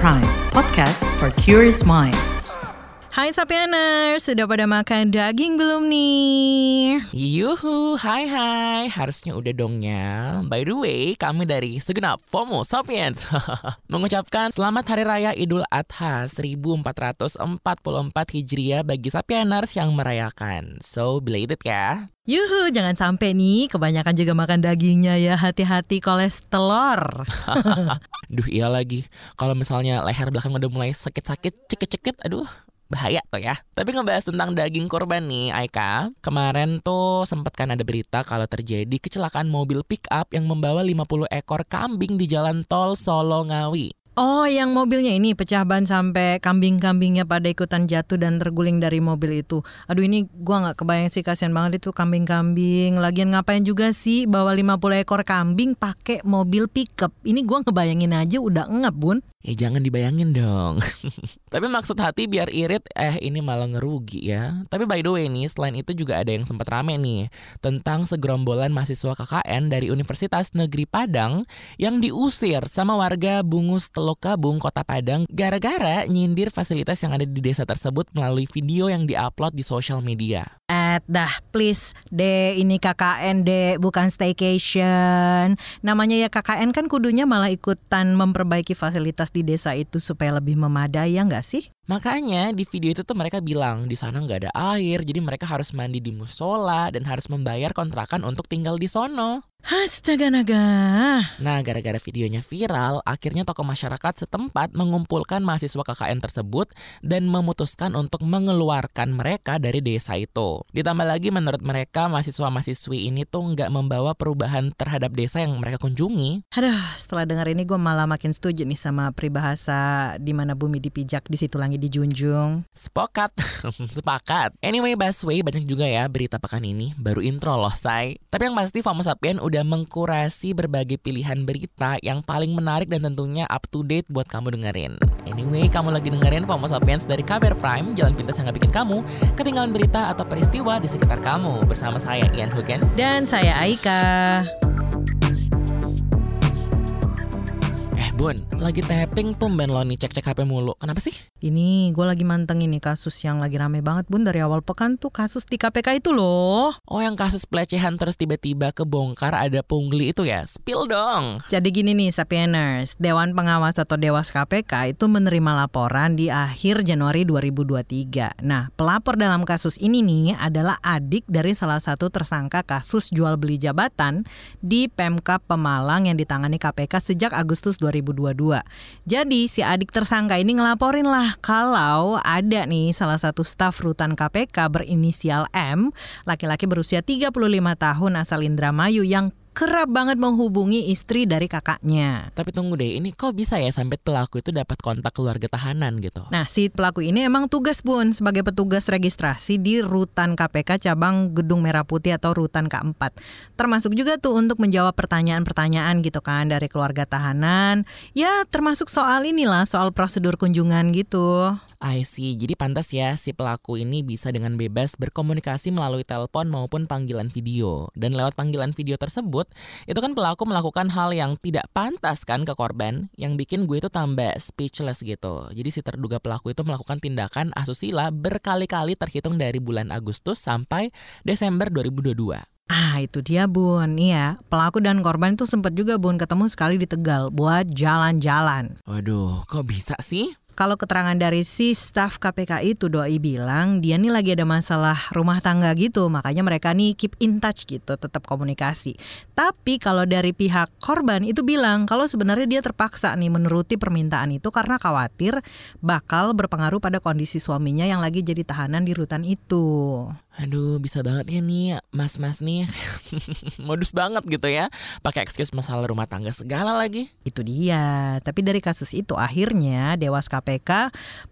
Prime, podcast for curious mind. Hai Sapieners, sudah pada makan daging belum nih? Yuhu, hai hai, harusnya udah dongnya. By the way, kami dari segenap FOMO Sapiens mengucapkan selamat Hari Raya Idul Adha 1444 Hijriah bagi Sapieners yang merayakan. So, belated ya. Yuhu, jangan sampai nih kebanyakan juga makan dagingnya ya. Hati-hati kolesterol. Duh iya lagi, kalau misalnya leher belakang udah mulai sakit-sakit, cekit-cekit, aduh bahaya tuh ya. Tapi ngebahas tentang daging korban nih, Aika. Kemarin tuh sempat kan ada berita kalau terjadi kecelakaan mobil pick up yang membawa 50 ekor kambing di jalan tol Solo Ngawi. Oh, yang mobilnya ini pecah ban sampai kambing-kambingnya pada ikutan jatuh dan terguling dari mobil itu. Aduh ini gua nggak kebayang sih kasihan banget itu kambing-kambing. Lagian ngapain juga sih bawa 50 ekor kambing pakai mobil pickup. Ini gua ngebayangin aja udah ngep, Bun. Ya jangan dibayangin dong. Tapi maksud hati biar irit, eh ini malah ngerugi ya. Tapi by the way nih, selain itu juga ada yang sempat rame nih tentang segerombolan mahasiswa KKN dari Universitas Negeri Padang yang diusir sama warga Bungus Teluk Kabung, Kota Padang gara-gara nyindir fasilitas yang ada di desa tersebut melalui video yang diupload di sosial media. At dah please de ini KKN de bukan staycation. Namanya ya KKN kan kudunya malah ikutan memperbaiki fasilitas di desa itu supaya lebih memadai ya nggak sih? Makanya di video itu tuh mereka bilang di sana nggak ada air, jadi mereka harus mandi di musola dan harus membayar kontrakan untuk tinggal di sono. Astaga naga. Nah, gara-gara videonya viral, akhirnya tokoh masyarakat setempat mengumpulkan mahasiswa KKN tersebut dan memutuskan untuk mengeluarkan mereka dari desa itu. Ditambah lagi menurut mereka mahasiswa-mahasiswi ini tuh nggak membawa perubahan terhadap desa yang mereka kunjungi. Aduh, setelah dengar ini gue malah makin setuju nih sama peribahasa di mana bumi dipijak di situ langit dijunjung. Sepakat, sepakat. Anyway, Baswe banyak juga ya berita pekan ini. Baru intro loh, say. Tapi yang pasti Famos Sapien udah mengkurasi berbagai pilihan berita yang paling menarik dan tentunya up to date buat kamu dengerin. Anyway, kamu lagi dengerin FOMO Sapiens dari KBR Prime, jalan pintas yang gak bikin kamu ketinggalan berita atau peristiwa di sekitar kamu. Bersama saya Ian Hugen. Dan saya Aika. Bun, lagi tapping tumben lo nih cek-cek HP mulu. Kenapa sih? Ini gue lagi manteng ini kasus yang lagi rame banget bun dari awal pekan tuh kasus di KPK itu loh. Oh yang kasus pelecehan terus tiba-tiba kebongkar ada pungli itu ya? Spill dong. Jadi gini nih Sapieners, Dewan Pengawas atau Dewas KPK itu menerima laporan di akhir Januari 2023. Nah pelapor dalam kasus ini nih adalah adik dari salah satu tersangka kasus jual beli jabatan di Pemkap Pemalang yang ditangani KPK sejak Agustus 2022. Jadi si adik tersangka ini ngelaporin lah kalau ada nih salah satu staf rutan KPK berinisial M, laki-laki berusia 35 tahun asal Indramayu yang kerap banget menghubungi istri dari kakaknya. Tapi tunggu deh, ini kok bisa ya sampai pelaku itu dapat kontak keluarga tahanan gitu? Nah, si pelaku ini emang tugas bun sebagai petugas registrasi di Rutan KPK cabang Gedung Merah Putih atau Rutan K4. Termasuk juga tuh untuk menjawab pertanyaan-pertanyaan gitu kan dari keluarga tahanan. Ya, termasuk soal inilah, soal prosedur kunjungan gitu. I see. Jadi pantas ya si pelaku ini bisa dengan bebas berkomunikasi melalui telepon maupun panggilan video. Dan lewat panggilan video tersebut, itu kan pelaku melakukan hal yang tidak pantas kan ke korban, yang bikin gue itu tambah speechless gitu. Jadi si terduga pelaku itu melakukan tindakan asusila berkali-kali terhitung dari bulan Agustus sampai Desember 2022. Ah itu dia bun, iya pelaku dan korban itu sempat juga bun ketemu sekali di Tegal buat jalan-jalan. Waduh, kok bisa sih? Kalau keterangan dari si staf KPK itu doi bilang dia nih lagi ada masalah rumah tangga gitu, makanya mereka nih keep in touch gitu, tetap komunikasi. Tapi kalau dari pihak korban itu bilang kalau sebenarnya dia terpaksa nih menuruti permintaan itu karena khawatir bakal berpengaruh pada kondisi suaminya yang lagi jadi tahanan di rutan itu. Aduh, bisa banget ya nih mas-mas nih modus banget gitu ya, pakai excuse masalah rumah tangga segala lagi. Itu dia. Tapi dari kasus itu akhirnya Dewas KPK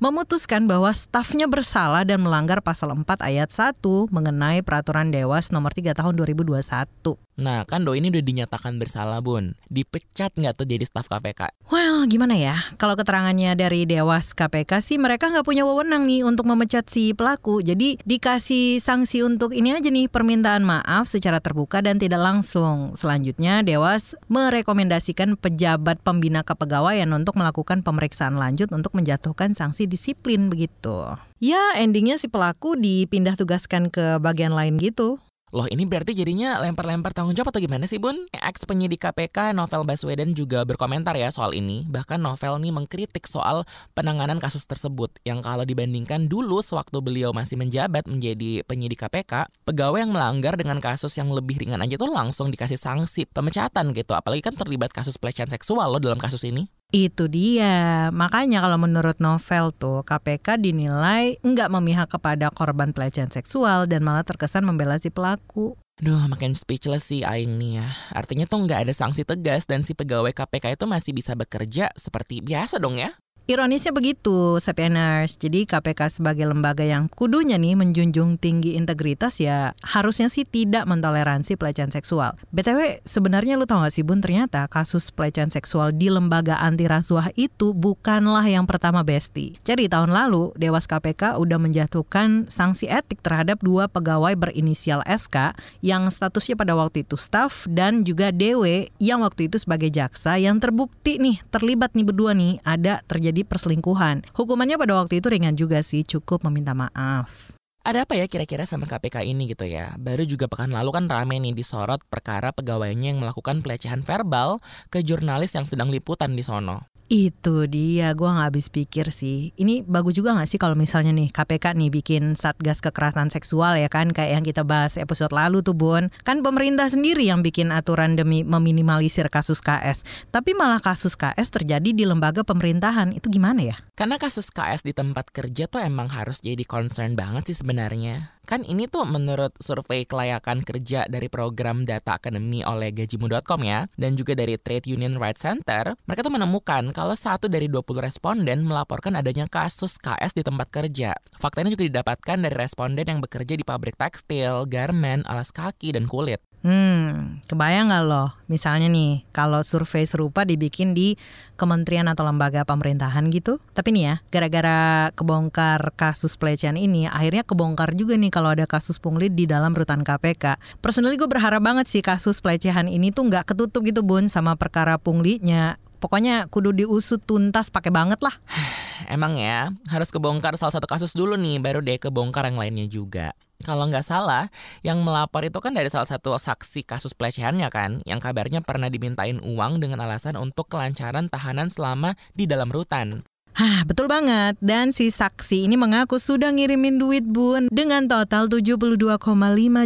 memutuskan bahwa stafnya bersalah dan melanggar pasal 4 ayat 1 mengenai peraturan Dewas nomor 3 tahun 2021. Nah, kan Do ini udah dinyatakan bersalah, Bun. Dipecat nggak tuh jadi staf KPK? Well, gimana ya? Kalau keterangannya dari Dewas KPK sih mereka nggak punya wewenang nih untuk memecat si pelaku. Jadi dikasih sanksi untuk ini aja nih permintaan maaf secara terbuka dan tidak langsung. Selanjutnya Dewas merekomendasikan pejabat pembina kepegawaian untuk melakukan pemeriksaan lanjut untuk menjatuhkan sanksi disiplin begitu. Ya, endingnya si pelaku dipindah tugaskan ke bagian lain gitu. Loh ini berarti jadinya lempar-lempar tanggung jawab atau gimana sih Bun? Ex penyidik KPK Novel Baswedan juga berkomentar ya soal ini. Bahkan Novel nih mengkritik soal penanganan kasus tersebut. Yang kalau dibandingkan dulu sewaktu beliau masih menjabat menjadi penyidik KPK, pegawai yang melanggar dengan kasus yang lebih ringan aja tuh langsung dikasih sanksi pemecatan gitu. Apalagi kan terlibat kasus pelecehan seksual loh dalam kasus ini. Itu dia. Makanya kalau menurut novel tuh KPK dinilai nggak memihak kepada korban pelecehan seksual dan malah terkesan membela si pelaku. Duh, makin speechless sih Aing nih ya. Artinya tuh nggak ada sanksi tegas dan si pegawai KPK itu masih bisa bekerja seperti biasa dong ya? Ironisnya begitu, Sapieners. Jadi KPK sebagai lembaga yang kudunya nih menjunjung tinggi integritas ya harusnya sih tidak mentoleransi pelecehan seksual. BTW, sebenarnya lu tau gak sih Bun, ternyata kasus pelecehan seksual di lembaga anti rasuah itu bukanlah yang pertama Besti. Jadi tahun lalu, Dewas KPK udah menjatuhkan sanksi etik terhadap dua pegawai berinisial SK yang statusnya pada waktu itu staff dan juga DW yang waktu itu sebagai jaksa yang terbukti nih terlibat nih berdua nih ada terjadi terjadi perselingkuhan. Hukumannya pada waktu itu ringan juga sih, cukup meminta maaf. Ada apa ya kira-kira sama KPK ini gitu ya? Baru juga pekan lalu kan rame nih disorot perkara pegawainya yang melakukan pelecehan verbal ke jurnalis yang sedang liputan di sono. Itu dia, gue gak habis pikir sih. Ini bagus juga gak sih kalau misalnya nih KPK nih bikin satgas kekerasan seksual ya kan, kayak yang kita bahas episode lalu tuh Bun. Kan pemerintah sendiri yang bikin aturan demi meminimalisir kasus KS. Tapi malah kasus KS terjadi di lembaga pemerintahan, itu gimana ya? Karena kasus KS di tempat kerja tuh emang harus jadi concern banget sih sebenarnya. Kan ini tuh menurut survei kelayakan kerja dari program Data Academy oleh gajimu.com ya, dan juga dari Trade Union Rights Center, mereka tuh menemukan kalau satu dari 20 responden melaporkan adanya kasus KS di tempat kerja. Fakta ini juga didapatkan dari responden yang bekerja di pabrik tekstil, garment, alas kaki, dan kulit. Hmm, kebayang nggak loh? Misalnya nih, kalau survei serupa dibikin di kementerian atau lembaga pemerintahan gitu. Tapi nih ya, gara-gara kebongkar kasus pelecehan ini, akhirnya kebongkar juga nih kalau ada kasus pungli di dalam rutan KPK. Personally gue berharap banget sih kasus pelecehan ini tuh nggak ketutup gitu bun sama perkara punglinya. Pokoknya kudu diusut tuntas pakai banget lah. Emang ya, harus kebongkar salah satu kasus dulu nih, baru deh kebongkar yang lainnya juga kalau nggak salah, yang melapor itu kan dari salah satu saksi kasus pelecehannya kan, yang kabarnya pernah dimintain uang dengan alasan untuk kelancaran tahanan selama di dalam rutan. Hah, betul banget. Dan si saksi ini mengaku sudah ngirimin duit bun dengan total 72,5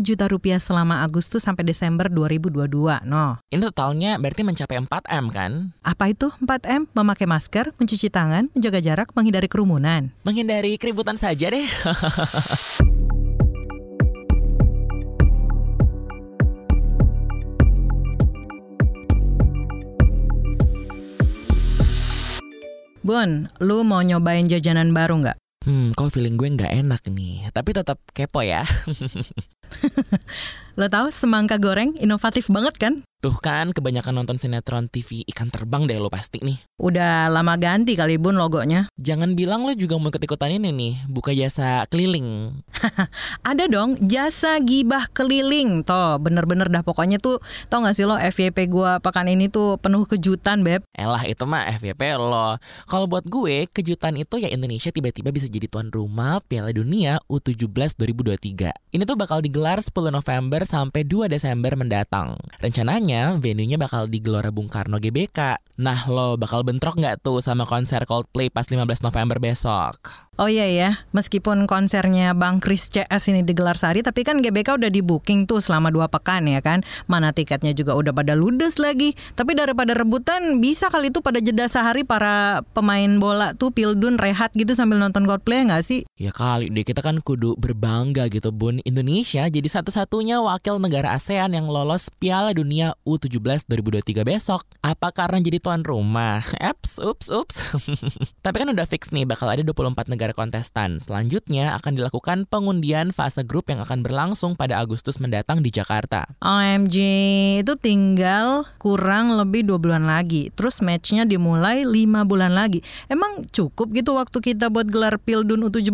juta rupiah selama Agustus sampai Desember 2022. No. Ini totalnya berarti mencapai 4M kan? Apa itu 4M? Memakai masker, mencuci tangan, menjaga jarak, menghindari kerumunan. Menghindari keributan saja deh. Bun, lu mau nyobain jajanan baru nggak? Hmm, kok feeling gue nggak enak nih. Tapi tetap kepo ya. Lo tahu semangka goreng inovatif banget kan? Tuh kan kebanyakan nonton sinetron TV ikan terbang deh lo pasti nih. Udah lama ganti kali bun logonya. Jangan bilang lo juga mau ikut-ikutan ini nih, buka jasa keliling. Ada dong, jasa gibah keliling. Toh, bener-bener dah pokoknya tuh, tau gak sih lo FYP gue pekan ini tuh penuh kejutan, Beb. Elah itu mah FYP lo. Kalau buat gue, kejutan itu ya Indonesia tiba-tiba bisa jadi tuan rumah Piala Dunia U17 2023. Ini tuh bakal digelar 10 November sampai 2 Desember mendatang. Rencananya rencananya venue-nya bakal di Gelora Bung Karno GBK. Nah lo bakal bentrok nggak tuh sama konser Coldplay pas 15 November besok? Oh iya ya, meskipun konsernya Bang Chris CS ini digelar sehari, tapi kan GBK udah di booking tuh selama dua pekan ya kan. Mana tiketnya juga udah pada ludes lagi. Tapi daripada rebutan, bisa kali itu pada jeda sehari para pemain bola tuh pildun rehat gitu sambil nonton Coldplay nggak sih? Ya kali deh, kita kan kudu berbangga gitu bun. Indonesia jadi satu-satunya wakil negara ASEAN yang lolos Piala Dunia U17 2023 besok. Apa karena jadi tuan rumah? Eps, ups, ups. tapi kan udah fix nih bakal ada 24 negara negara kontestan. Selanjutnya akan dilakukan pengundian fase grup yang akan berlangsung pada Agustus mendatang di Jakarta. OMG, itu tinggal kurang lebih dua bulan lagi. Terus matchnya dimulai lima bulan lagi. Emang cukup gitu waktu kita buat gelar Pildun U17?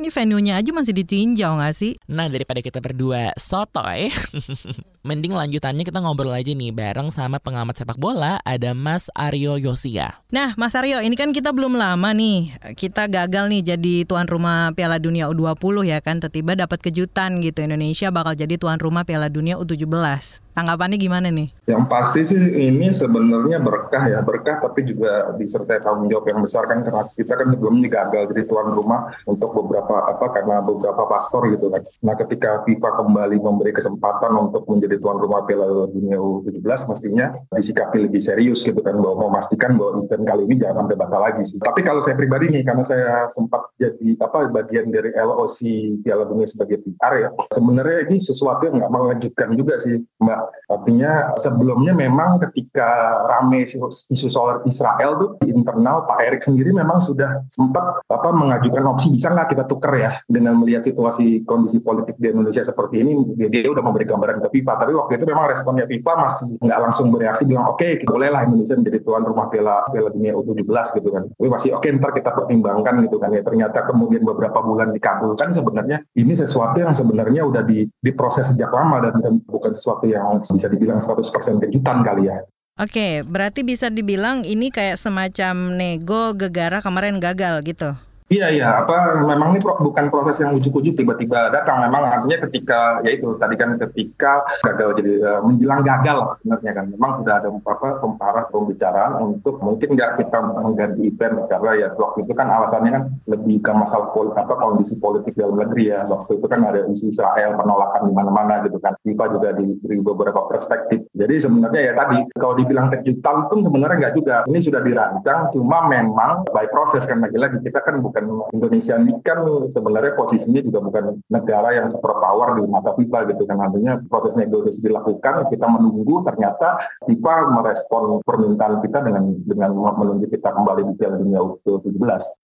Ini venue-nya aja masih ditinjau nggak sih? Nah daripada kita berdua sotoy, mending lanjutannya kita ngobrol aja nih bareng sama pengamat sepak bola ada Mas Aryo Yosia. Nah Mas Aryo, ini kan kita belum lama nih. Kita gagal nih jadi tuan rumah Piala Dunia U20 ya kan. Tiba-tiba dapat kejutan gitu Indonesia bakal jadi tuan rumah Piala Dunia U17. Tanggapannya gimana nih? Yang pasti sih ini sebenarnya berkah ya, berkah tapi juga disertai tanggung jawab yang besar kan karena kita kan sebelumnya gagal jadi tuan rumah untuk beberapa apa karena beberapa faktor gitu kan. Nah ketika FIFA kembali memberi kesempatan untuk menjadi tuan rumah Piala Dunia U17 mestinya disikapi lebih serius gitu kan bahwa memastikan bahwa event kali ini jangan sampai batal lagi sih. Tapi kalau saya pribadi nih karena saya sempat jadi apa bagian dari LOC Piala Dunia sebagai PR ya, sebenarnya ini sesuatu yang nggak mengejutkan juga sih Mbak Artinya sebelumnya memang ketika rame isu soal Israel tuh di internal Pak Erik sendiri memang sudah sempat apa mengajukan opsi bisa nggak kita tuker ya? Dengan melihat situasi kondisi politik di Indonesia seperti ini dia, dia udah memberi gambaran ke FIFA. Tapi waktu itu memang responnya FIFA masih nggak langsung bereaksi bilang oke okay, bolehlah Indonesia menjadi tuan rumah Piala Piala Dunia U17 gitu kan. Tapi masih oke okay, ntar kita pertimbangkan gitu kan. Ya ternyata kemudian beberapa bulan dikabulkan sebenarnya ini sesuatu yang sebenarnya udah di diproses sejak lama dan, dan bukan sesuatu yang bisa dibilang 100% kejutan kali ya. Oke, berarti bisa dibilang ini kayak semacam nego gegara kemarin gagal gitu. Iya iya. Apa memang ini bukan proses yang ujuk-ujuk tiba-tiba datang. Memang artinya ketika ya itu tadi kan ketika gagal jadi uh, menjelang gagal sebenarnya kan. Memang sudah ada apa pemparah pembicaraan untuk mungkin nggak kita mengganti event karena ya waktu itu kan alasannya kan lebih ke masalah pol, apa kondisi politik dalam negeri ya. Waktu itu kan ada isu Israel penolakan di mana-mana gitu kan. FIFA juga diberi beberapa perspektif. Jadi sebenarnya ya tadi kalau dibilang kejutan pun sebenarnya nggak juga. Ini sudah dirancang cuma memang by proses kan. Lagi-lagi kita kan bukan bukan Indonesia ini kan sebenarnya posisinya juga bukan negara yang super power di mata FIFA gitu kan artinya proses negosiasi dilakukan kita menunggu ternyata FIFA merespon permintaan kita dengan dengan menunjuk kita kembali di Piala Dunia U17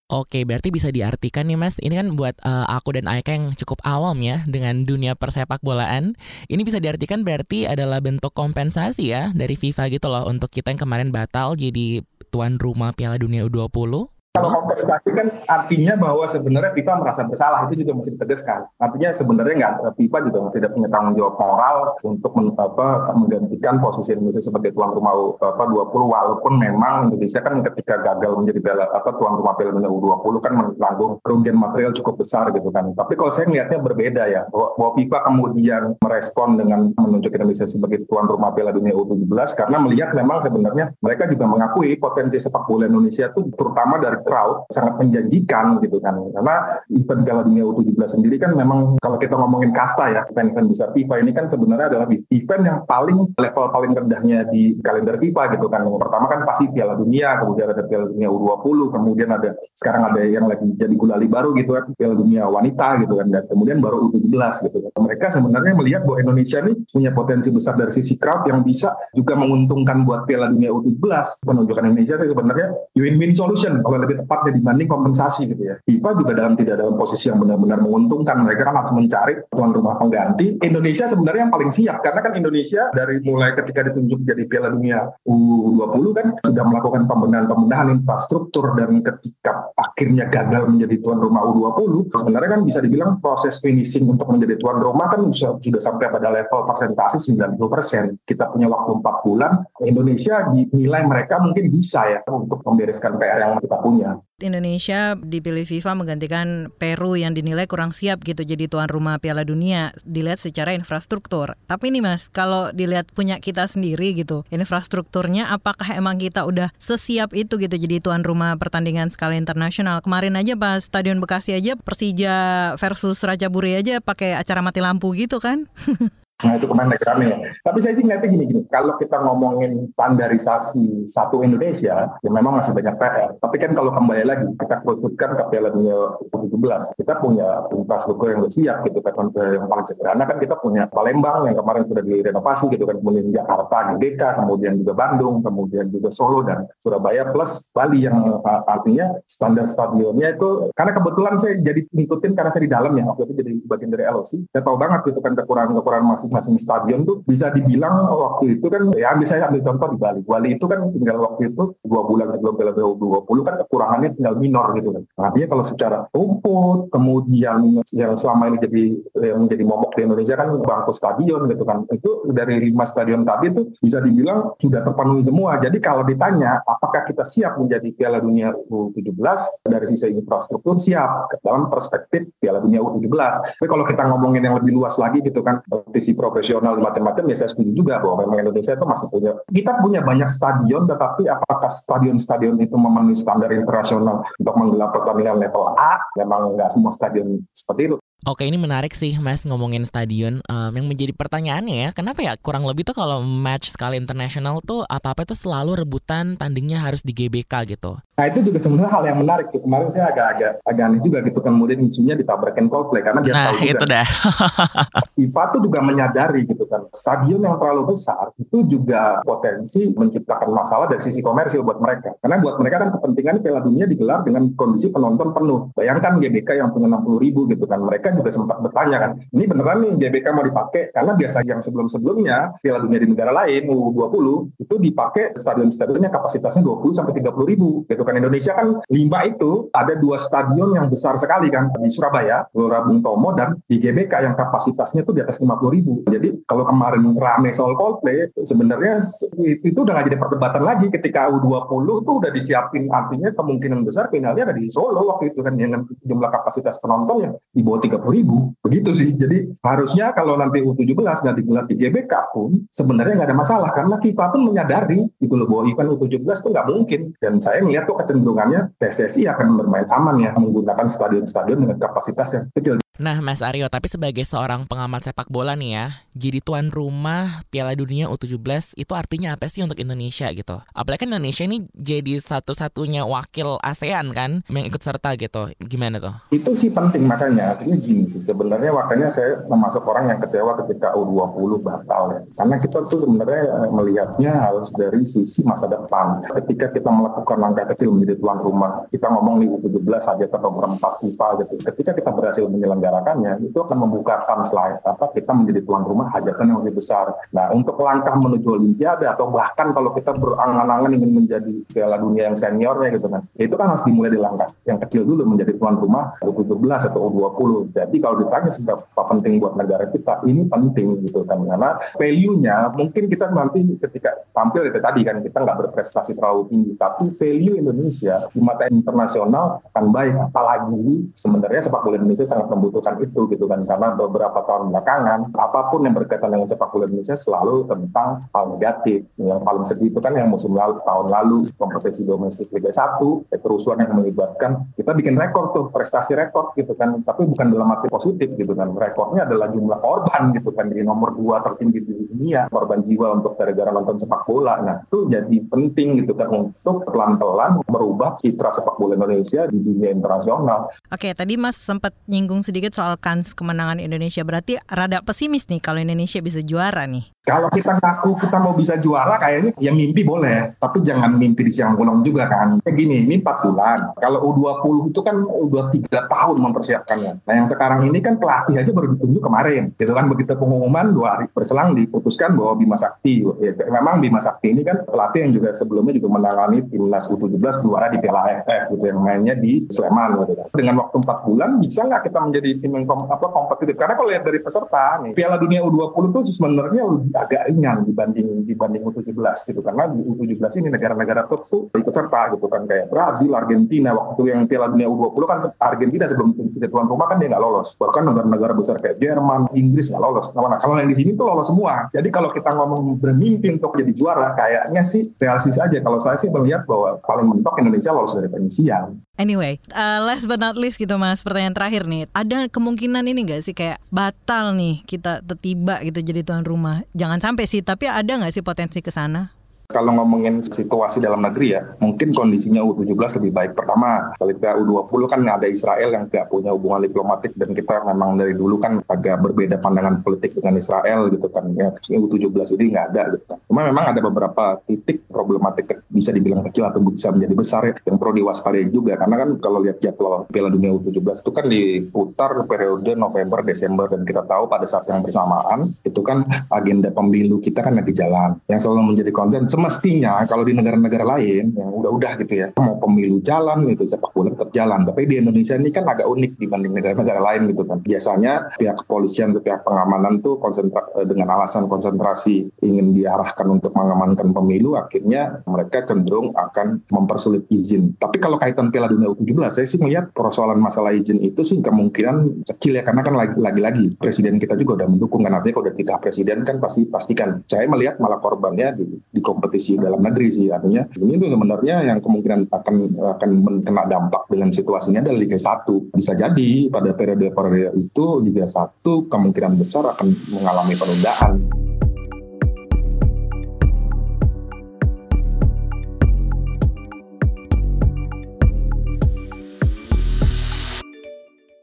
Oke, berarti bisa diartikan nih Mas, ini kan buat uh, aku dan Aika yang cukup awam ya dengan dunia persepak bolaan. Ini bisa diartikan berarti adalah bentuk kompensasi ya dari FIFA gitu loh untuk kita yang kemarin batal jadi tuan rumah Piala Dunia U20. Kalau kompensasi kan artinya bahwa sebenarnya FIFA merasa bersalah itu juga mesti ditegaskan. Artinya sebenarnya nggak FIFA juga tidak punya tanggung jawab moral untuk men, apa, menggantikan posisi Indonesia sebagai tuan rumah apa 20 walaupun memang Indonesia kan ketika gagal menjadi piala apa tuan rumah Piala Dunia U20 kan menanggung kerugian material cukup besar gitu kan. Tapi kalau saya melihatnya berbeda ya bahwa, bahwa FIFA kemudian merespon dengan menunjuk Indonesia sebagai tuan rumah Piala Dunia U17 karena melihat memang sebenarnya mereka juga mengakui potensi sepak bola Indonesia itu terutama dari crowd sangat menjanjikan gitu kan. Karena event Piala Dunia U17 sendiri kan memang kalau kita ngomongin kasta ya event-event besar FIFA ini kan sebenarnya adalah event yang paling level paling rendahnya di kalender FIFA gitu kan. Yang pertama kan pasti Piala Dunia kemudian ada Piala Dunia U20 kemudian ada sekarang ada yang lagi jadi gulali baru gitu kan Piala Dunia wanita gitu kan dan kemudian baru U17 gitu kan. Mereka sebenarnya melihat bahwa Indonesia ini punya potensi besar dari sisi crowd yang bisa juga menguntungkan buat Piala Dunia U17 penunjukan Indonesia sih sebenarnya win-win solution kalau lebih tepatnya dibanding kompensasi gitu ya. FIFA juga dalam tidak dalam posisi yang benar-benar menguntungkan. Mereka kan harus mencari tuan rumah pengganti. Indonesia sebenarnya yang paling siap karena kan Indonesia dari mulai ketika ditunjuk jadi Piala Dunia U20 kan sudah melakukan pembenahan-pembenahan infrastruktur dan ketika akhirnya gagal menjadi tuan rumah U20 sebenarnya kan bisa dibilang proses finishing untuk menjadi tuan rumah kan sudah, sampai pada level persentase 90%. Kita punya waktu 4 bulan. Indonesia dinilai mereka mungkin bisa ya untuk membereskan PR yang kita punya. Indonesia dipilih FIFA menggantikan Peru yang dinilai kurang siap gitu jadi tuan rumah Piala Dunia dilihat secara infrastruktur. Tapi ini Mas, kalau dilihat punya kita sendiri gitu, infrastrukturnya apakah emang kita udah sesiap itu gitu jadi tuan rumah pertandingan skala internasional? Kemarin aja pas Stadion Bekasi aja Persija versus Raja Buri aja pakai acara mati lampu gitu kan? Nah itu kemarin naik rame. Tapi saya sih ngeliatnya gini-gini, kalau kita ngomongin standarisasi satu Indonesia, ya memang masih banyak PR. Tapi kan kalau kembali lagi, kita kerucutkan ke Piala Dunia U17, kita punya infrastruktur yang udah siap gitu kan. Yang paling sederhana kan kita punya Palembang yang kemarin sudah direnovasi gitu kan, kemudian Jakarta, GBK, kemudian juga Bandung, kemudian juga Solo dan Surabaya, plus Bali yang artinya standar stadionnya itu, karena kebetulan saya jadi ngikutin karena saya di dalam ya, waktu itu jadi bagian dari LOC, saya tahu banget gitu kan kekurangan-kekurangan masih masing-masing stadion tuh bisa dibilang waktu itu kan ya ambil saya ambil contoh di Bali. Bali itu kan tinggal waktu itu dua bulan sebelum Piala Dunia 20 kan kekurangannya tinggal minor gitu kan. Nah, artinya kalau secara rumput kemudian yang selama ini jadi yang menjadi momok di Indonesia kan bangku stadion gitu kan. Itu dari lima stadion tadi itu bisa dibilang sudah terpenuhi semua. Jadi kalau ditanya apakah kita siap menjadi Piala Dunia U17 dari sisi infrastruktur siap dalam perspektif Piala Dunia U17. Tapi kalau kita ngomongin yang lebih luas lagi gitu kan, kompetisi profesional macam-macam ya saya setuju juga bahwa memang Indonesia itu masih punya kita punya banyak stadion tetapi apakah stadion-stadion itu memenuhi standar internasional untuk menggelar pertandingan level A? Memang nggak semua stadion seperti itu. Oke ini menarik sih Mas ngomongin stadion. Um, yang menjadi pertanyaannya ya kenapa ya? Kurang lebih tuh kalau match skala internasional tuh apa-apa itu selalu rebutan tandingnya harus di GBK gitu. Nah itu juga sebenarnya hal yang menarik tuh. Kemarin saya agak-agak agak aneh juga gitu kemudian isunya ditabrakin Coldplay karena dia nah, tahu juga. itu dah. FIFA tuh juga menyadari gitu kan stadion yang terlalu besar itu juga potensi menciptakan masalah dari sisi komersil buat mereka. Karena buat mereka kan kepentingan Piala Dunia digelar dengan kondisi penonton penuh. Bayangkan GBK yang punya 60 ribu gitu kan mereka juga sempat bertanya kan, ini beneran nih GBK mau dipakai? Karena biasa yang sebelum-sebelumnya Piala Dunia di negara lain U20 itu dipakai stadion-stadionnya kapasitasnya 20 sampai 30 ribu. Gitu kan Indonesia kan lima itu ada dua stadion yang besar sekali kan di Surabaya, Gelora Bung Tomo dan di GBK yang kapasitasnya itu di atas 50 ribu. Jadi kalau kemarin rame soal Coldplay, sebenarnya itu udah nggak jadi perdebatan lagi. Ketika U20 itu udah disiapin artinya kemungkinan besar finalnya ada di Solo waktu itu kan dengan jumlah kapasitas penonton yang di bawah 30 ribu. Begitu sih. Jadi harusnya kalau nanti U17 nggak digelar di GBK pun sebenarnya nggak ada masalah karena FIFA pun menyadari gitu loh bahwa event U17 itu nggak mungkin. Dan saya melihat tuh kecenderungannya PSSI akan bermain aman ya menggunakan stadion-stadion dengan kapasitas yang kecil Nah, Mas Aryo, tapi sebagai seorang pengamat sepak bola nih ya, jadi tuan rumah Piala Dunia U17 itu artinya apa sih untuk Indonesia gitu? Apalagi kan Indonesia ini jadi satu-satunya wakil ASEAN kan yang ikut serta gitu. Gimana tuh? Itu sih penting makanya. Artinya gini sih, sebenarnya makanya saya termasuk orang yang kecewa ketika U20 batal ya. Karena kita tuh sebenarnya melihatnya harus dari sisi masa depan. Ketika kita melakukan langkah kecil menjadi tuan rumah, kita ngomong di U17 saja atau 4 FIFA gitu. Ketika kita berhasil menyelenggarakan menyelenggarakannya itu akan membuka kans apa kita menjadi tuan rumah hajatan yang lebih besar. Nah untuk langkah menuju Olimpiade atau bahkan kalau kita berangan-angan ingin menjadi Piala Dunia yang seniornya gitu kan, ya itu kan harus dimulai di langkah yang kecil dulu menjadi tuan rumah U17 atau U20. Jadi kalau ditanya seberapa penting buat negara kita, ini penting gitu kan karena value-nya mungkin kita nanti ketika tampil itu tadi kan kita nggak berprestasi terlalu tinggi, tapi value Indonesia di mata internasional akan baik apalagi sebenarnya sepak bola Indonesia sangat membutuhkan membutuhkan itu gitu kan. Karena beberapa tahun belakangan apa pun yang berkaitan dengan sepak bola Indonesia selalu tentang hal negatif. Yang paling sedih itu kan yang musim lalu tahun lalu kompetisi domestik Liga 1 kerusuhan yang melibatkan kita bikin rekor tuh prestasi rekor gitu kan. Tapi bukan dalam arti positif gitu kan. Rekornya adalah jumlah korban gitu kan. Di nomor dua tertinggi di dunia korban jiwa untuk gara-gara nonton sepak bola. Nah itu jadi penting gitu kan untuk pelan-pelan merubah citra sepak bola Indonesia di dunia internasional. Oke, tadi Mas sempat nyinggung sedikit sedikit soal kans kemenangan Indonesia. Berarti rada pesimis nih kalau Indonesia bisa juara nih. Kalau kita ngaku kita mau bisa juara kayaknya ya mimpi boleh, tapi jangan mimpi di siang bolong juga kan. Kayak gini, ini 4 bulan. Kalau U20 itu kan udah 3 tahun mempersiapkannya. Nah yang sekarang ini kan pelatih aja baru ditunjuk kemarin. Gitu kan begitu pengumuman dua hari berselang diputuskan bahwa Bima Sakti. Ya, memang Bima Sakti ini kan pelatih yang juga sebelumnya juga menangani timnas U17 juara di Piala AFF gitu yang mainnya di Sleman gitu kan. Dengan waktu 4 bulan bisa nggak kita menjadi tim yang kom apa, kompetitif? Karena kalau lihat dari peserta nih, Piala Dunia U20 itu sebenarnya agak ringan dibanding dibanding U17 gitu karena di U17 ini negara-negara top tuh ikut serta gitu kan kayak Brazil, Argentina waktu yang Piala Dunia U20 kan Argentina sebelum jadi tuan rumah kan dia nggak lolos bahkan negara-negara besar kayak Jerman, Inggris nggak lolos. Nah, kalau yang di sini tuh lolos semua. Jadi kalau kita ngomong bermimpi untuk jadi juara kayaknya sih realistis aja. Kalau saya sih melihat bahwa paling mentok Indonesia lolos dari penyisian. Anyway, uh, last but not least gitu mas, pertanyaan terakhir nih, ada kemungkinan ini gak sih kayak batal nih kita tiba gitu jadi tuan rumah? Jangan sampai sih, tapi ada nggak sih potensi ke sana? Kalau ngomongin situasi dalam negeri ya, mungkin kondisinya U17 lebih baik. Pertama, ketika U20 kan ada Israel yang nggak punya hubungan diplomatik dan kita memang dari dulu kan agak berbeda pandangan politik dengan Israel gitu kan. Ya, U17 ini nggak ada gitu kan. Cuma memang ada beberapa titik problematik bisa dibilang kecil atau bisa menjadi besar ya, yang perlu diwaspadai juga. Karena kan kalau lihat jadwal Piala Dunia U17 itu kan diputar periode November, Desember dan kita tahu pada saat yang bersamaan itu kan agenda pemilu kita kan lagi jalan. Yang selalu menjadi konsen semestinya kalau di negara-negara lain yang udah-udah gitu ya mau pemilu jalan gitu sepak bola tetap jalan. Tapi di Indonesia ini kan agak unik dibanding negara-negara lain gitu kan. Biasanya pihak kepolisian atau pihak pengamanan tuh konsentra eh, dengan alasan konsentrasi ingin diarahkan untuk mengamankan pemilu akhirnya mereka cenderung akan mempersulit izin. Tapi kalau kaitan Piala Dunia U17 saya sih melihat persoalan masalah izin itu sih kemungkinan kecil ya karena kan lagi-lagi presiden kita juga udah mendukung kan. Artinya kalau udah tiga presiden kan pasti pastikan. Saya melihat malah korbannya di, di kompetisi dalam negeri sih artinya ini tuh sebenarnya yang kemungkinan akan akan kena dampak dengan situasinya adalah Liga 1 bisa jadi pada periode periode itu Liga 1 kemungkinan besar akan mengalami penundaan.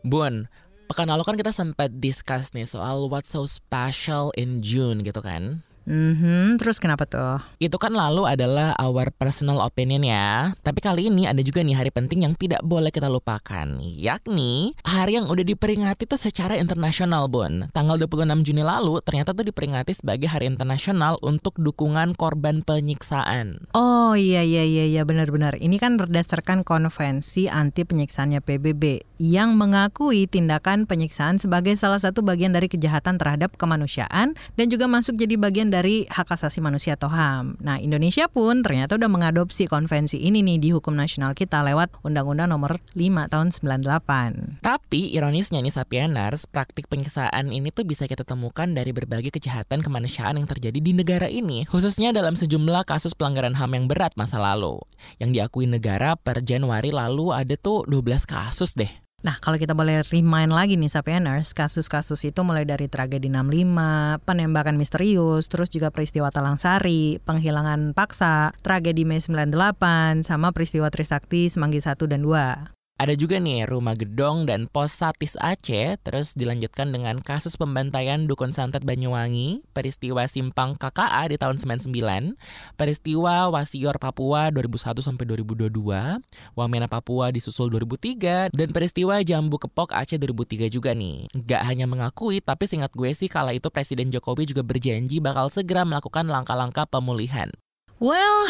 Bun, pekan lalu kan kita sempat discuss nih soal what's so special in June gitu kan. Mm-hmm, terus kenapa tuh? Itu kan lalu adalah our personal opinion ya. Tapi kali ini ada juga nih hari penting yang tidak boleh kita lupakan. Yakni hari yang udah diperingati tuh secara internasional, Bun. Tanggal 26 Juni lalu ternyata tuh diperingati sebagai hari internasional untuk dukungan korban penyiksaan. Oh iya iya iya iya benar-benar. Ini kan berdasarkan konvensi anti penyiksaannya PBB yang mengakui tindakan penyiksaan sebagai salah satu bagian dari kejahatan terhadap kemanusiaan dan juga masuk jadi bagian dari hak asasi manusia atau HAM. Nah, Indonesia pun ternyata udah mengadopsi konvensi ini nih di hukum nasional kita lewat Undang-Undang Nomor 5 tahun 98. Tapi ironisnya nih Sapieners, praktik penyiksaan ini tuh bisa kita temukan dari berbagai kejahatan kemanusiaan yang terjadi di negara ini, khususnya dalam sejumlah kasus pelanggaran HAM yang berat masa lalu. Yang diakui negara per Januari lalu ada tuh 12 kasus deh. Nah, kalau kita boleh remind lagi nih Sapieners, kasus-kasus itu mulai dari tragedi 65, penembakan misterius, terus juga peristiwa Talang Sari, penghilangan paksa, tragedi Mei 98, sama peristiwa Trisakti Semanggi 1 dan 2. Ada juga nih Rumah Gedong dan Pos Satis Aceh, terus dilanjutkan dengan kasus pembantaian Dukun Santet Banyuwangi, peristiwa Simpang KKA di tahun 99, peristiwa Wasior Papua 2001 sampai 2022, Wamena Papua disusul 2003, dan peristiwa Jambu Kepok Aceh 2003 juga nih. Gak hanya mengakui, tapi singkat gue sih kala itu Presiden Jokowi juga berjanji bakal segera melakukan langkah-langkah pemulihan. Well,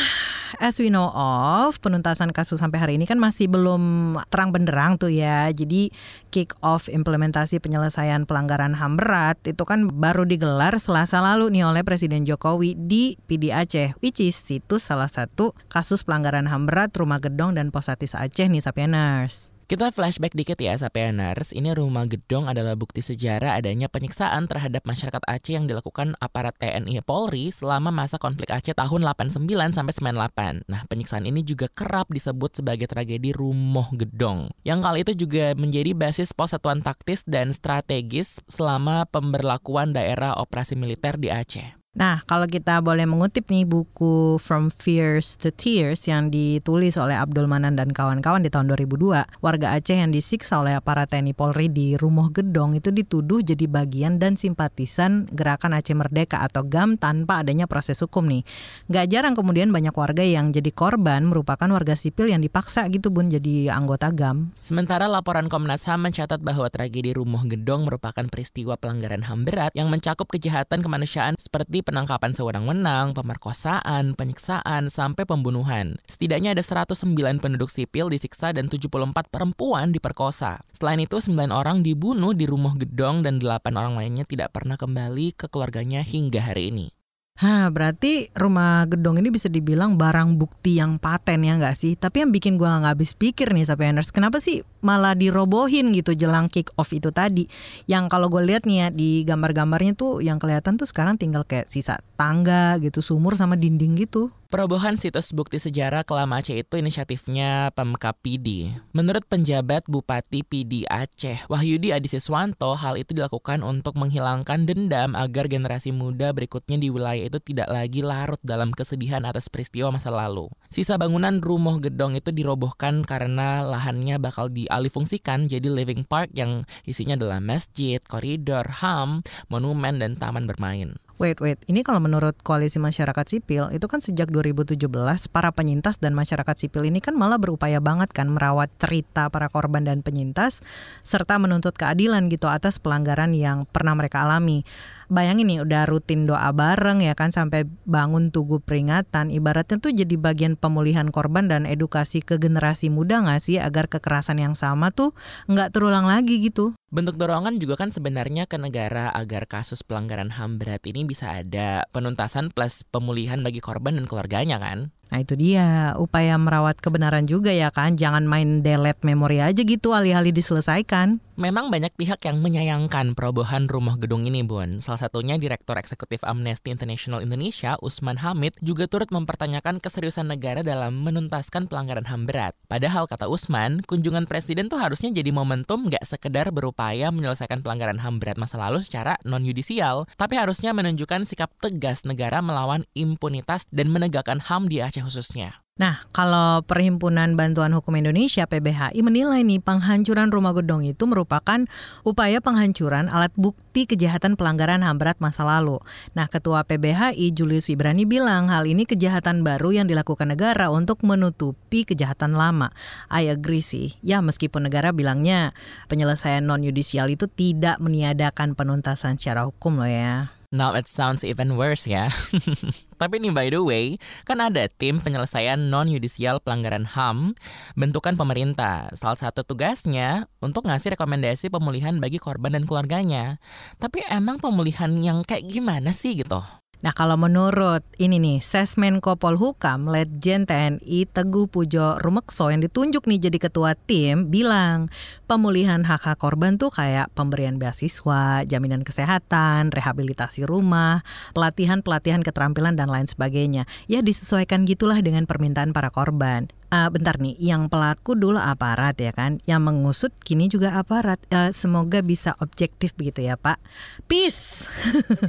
as we know of, penuntasan kasus sampai hari ini kan masih belum terang benderang tuh ya. Jadi kick off implementasi penyelesaian pelanggaran HAM berat itu kan baru digelar selasa lalu nih oleh Presiden Jokowi di PD Aceh, which is itu salah satu kasus pelanggaran HAM berat Rumah Gedong dan Posatis Aceh nih Sapieners. Kita flashback dikit ya Sapieners, ini rumah gedong adalah bukti sejarah adanya penyiksaan terhadap masyarakat Aceh yang dilakukan aparat TNI Polri selama masa konflik Aceh tahun 89 sampai 98. Nah, penyiksaan ini juga kerap disebut sebagai tragedi Rumoh Gedong. Yang kali itu juga menjadi basis pos satuan taktis dan strategis selama pemberlakuan daerah operasi militer di Aceh. Nah, kalau kita boleh mengutip nih buku From Fears to Tears yang ditulis oleh Abdul Manan dan kawan-kawan di tahun 2002, warga Aceh yang disiksa oleh aparat TNI Polri di Rumah Gedong itu dituduh jadi bagian dan simpatisan Gerakan Aceh Merdeka atau GAM tanpa adanya proses hukum nih. Gak jarang kemudian banyak warga yang jadi korban merupakan warga sipil yang dipaksa gitu bun jadi anggota GAM. Sementara laporan Komnas HAM mencatat bahwa tragedi Rumah Gedong merupakan peristiwa pelanggaran HAM berat yang mencakup kejahatan kemanusiaan seperti penangkapan sewenang-wenang, pemerkosaan, penyiksaan, sampai pembunuhan. Setidaknya ada 109 penduduk sipil disiksa dan 74 perempuan diperkosa. Selain itu, 9 orang dibunuh di rumah gedong dan 8 orang lainnya tidak pernah kembali ke keluarganya hingga hari ini. Hah, berarti rumah gedong ini bisa dibilang barang bukti yang paten ya nggak sih? Tapi yang bikin gua nggak habis pikir nih sampai Enders, kenapa sih malah dirobohin gitu jelang kick off itu tadi? Yang kalau gue lihat nih ya di gambar-gambarnya tuh yang kelihatan tuh sekarang tinggal kayak sisa tangga gitu, sumur sama dinding gitu. Perobohan situs bukti sejarah Kelam Aceh itu inisiatifnya Pemkap PD. Menurut penjabat Bupati PD Aceh, Wahyudi Adisiswanto, hal itu dilakukan untuk menghilangkan dendam agar generasi muda berikutnya di wilayah itu tidak lagi larut dalam kesedihan atas peristiwa masa lalu. Sisa bangunan rumah gedong itu dirobohkan karena lahannya bakal dialihfungsikan jadi living park yang isinya adalah masjid, koridor, ham, monumen, dan taman bermain. Wait, wait. Ini kalau menurut Koalisi Masyarakat Sipil, itu kan sejak 2017 para penyintas dan masyarakat sipil ini kan malah berupaya banget kan merawat cerita para korban dan penyintas serta menuntut keadilan gitu atas pelanggaran yang pernah mereka alami bayangin nih udah rutin doa bareng ya kan sampai bangun tugu peringatan ibaratnya tuh jadi bagian pemulihan korban dan edukasi ke generasi muda nggak sih agar kekerasan yang sama tuh nggak terulang lagi gitu. Bentuk dorongan juga kan sebenarnya ke negara agar kasus pelanggaran HAM berat ini bisa ada penuntasan plus pemulihan bagi korban dan keluarganya kan. Nah itu dia, upaya merawat kebenaran juga ya kan, jangan main delete memori aja gitu alih-alih diselesaikan. Memang banyak pihak yang menyayangkan perobohan rumah gedung ini, Bun. Salah satunya Direktur Eksekutif Amnesty International Indonesia, Usman Hamid, juga turut mempertanyakan keseriusan negara dalam menuntaskan pelanggaran HAM berat. Padahal, kata Usman, kunjungan Presiden tuh harusnya jadi momentum gak sekedar berupaya menyelesaikan pelanggaran HAM berat masa lalu secara non-yudisial, tapi harusnya menunjukkan sikap tegas negara melawan impunitas dan menegakkan HAM di Aceh khususnya. Nah, kalau Perhimpunan Bantuan Hukum Indonesia (PBHI) menilai nih penghancuran rumah gedong itu merupakan upaya penghancuran alat bukti kejahatan pelanggaran HAM berat masa lalu. Nah, Ketua PBHI Julius Ibrani bilang hal ini kejahatan baru yang dilakukan negara untuk menutupi kejahatan lama. I agree sih. Ya, meskipun negara bilangnya penyelesaian non yudisial itu tidak meniadakan penuntasan secara hukum loh ya. Now it sounds even worse ya. Tapi nih by the way, kan ada tim penyelesaian non-yudisial pelanggaran HAM bentukan pemerintah. Salah satu tugasnya untuk ngasih rekomendasi pemulihan bagi korban dan keluarganya. Tapi emang pemulihan yang kayak gimana sih gitu? Nah kalau menurut ini nih Sesmenko Polhukam Letjen TNI Teguh Pujo Rumekso yang ditunjuk nih jadi ketua tim bilang pemulihan hak-hak korban tuh kayak pemberian beasiswa, jaminan kesehatan, rehabilitasi rumah, pelatihan-pelatihan keterampilan dan lain sebagainya. Ya disesuaikan gitulah dengan permintaan para korban. Uh, bentar nih, yang pelaku dulu aparat ya kan, yang mengusut kini juga aparat. Uh, semoga bisa objektif begitu ya Pak. Peace.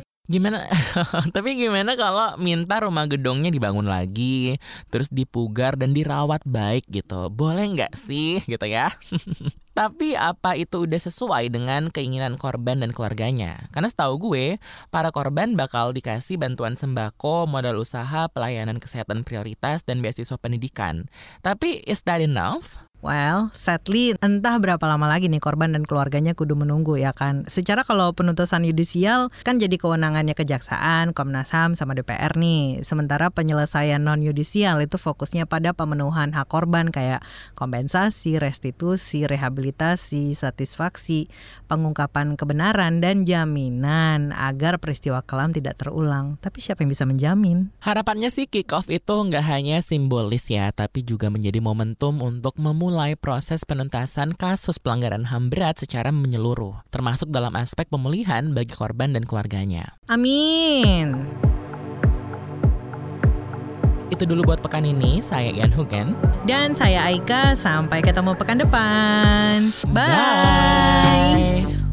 Gimana? Tapi gimana kalau minta rumah gedongnya dibangun lagi, terus dipugar dan dirawat baik gitu? Boleh nggak sih gitu ya? Tapi apa itu udah sesuai dengan keinginan korban dan keluarganya? Karena setahu gue, para korban bakal dikasih bantuan sembako, modal usaha, pelayanan kesehatan prioritas, dan beasiswa pendidikan. Tapi is that enough? Well, sadly entah berapa lama lagi nih korban dan keluarganya kudu menunggu ya kan. Secara kalau penuntusan yudisial kan jadi kewenangannya kejaksaan, Komnas HAM sama DPR nih. Sementara penyelesaian non yudisial itu fokusnya pada pemenuhan hak korban kayak kompensasi, restitusi, rehabilitasi, satisfaksi, pengungkapan kebenaran dan jaminan agar peristiwa kelam tidak terulang. Tapi siapa yang bisa menjamin? Harapannya sih kick off itu nggak hanya simbolis ya, tapi juga menjadi momentum untuk memulai memulai proses penuntasan kasus pelanggaran HAM berat secara menyeluruh, termasuk dalam aspek pemulihan bagi korban dan keluarganya. Amin. Itu dulu buat pekan ini, saya Ian Hugen. Dan saya Aika, sampai ketemu pekan depan. Bye. Bye.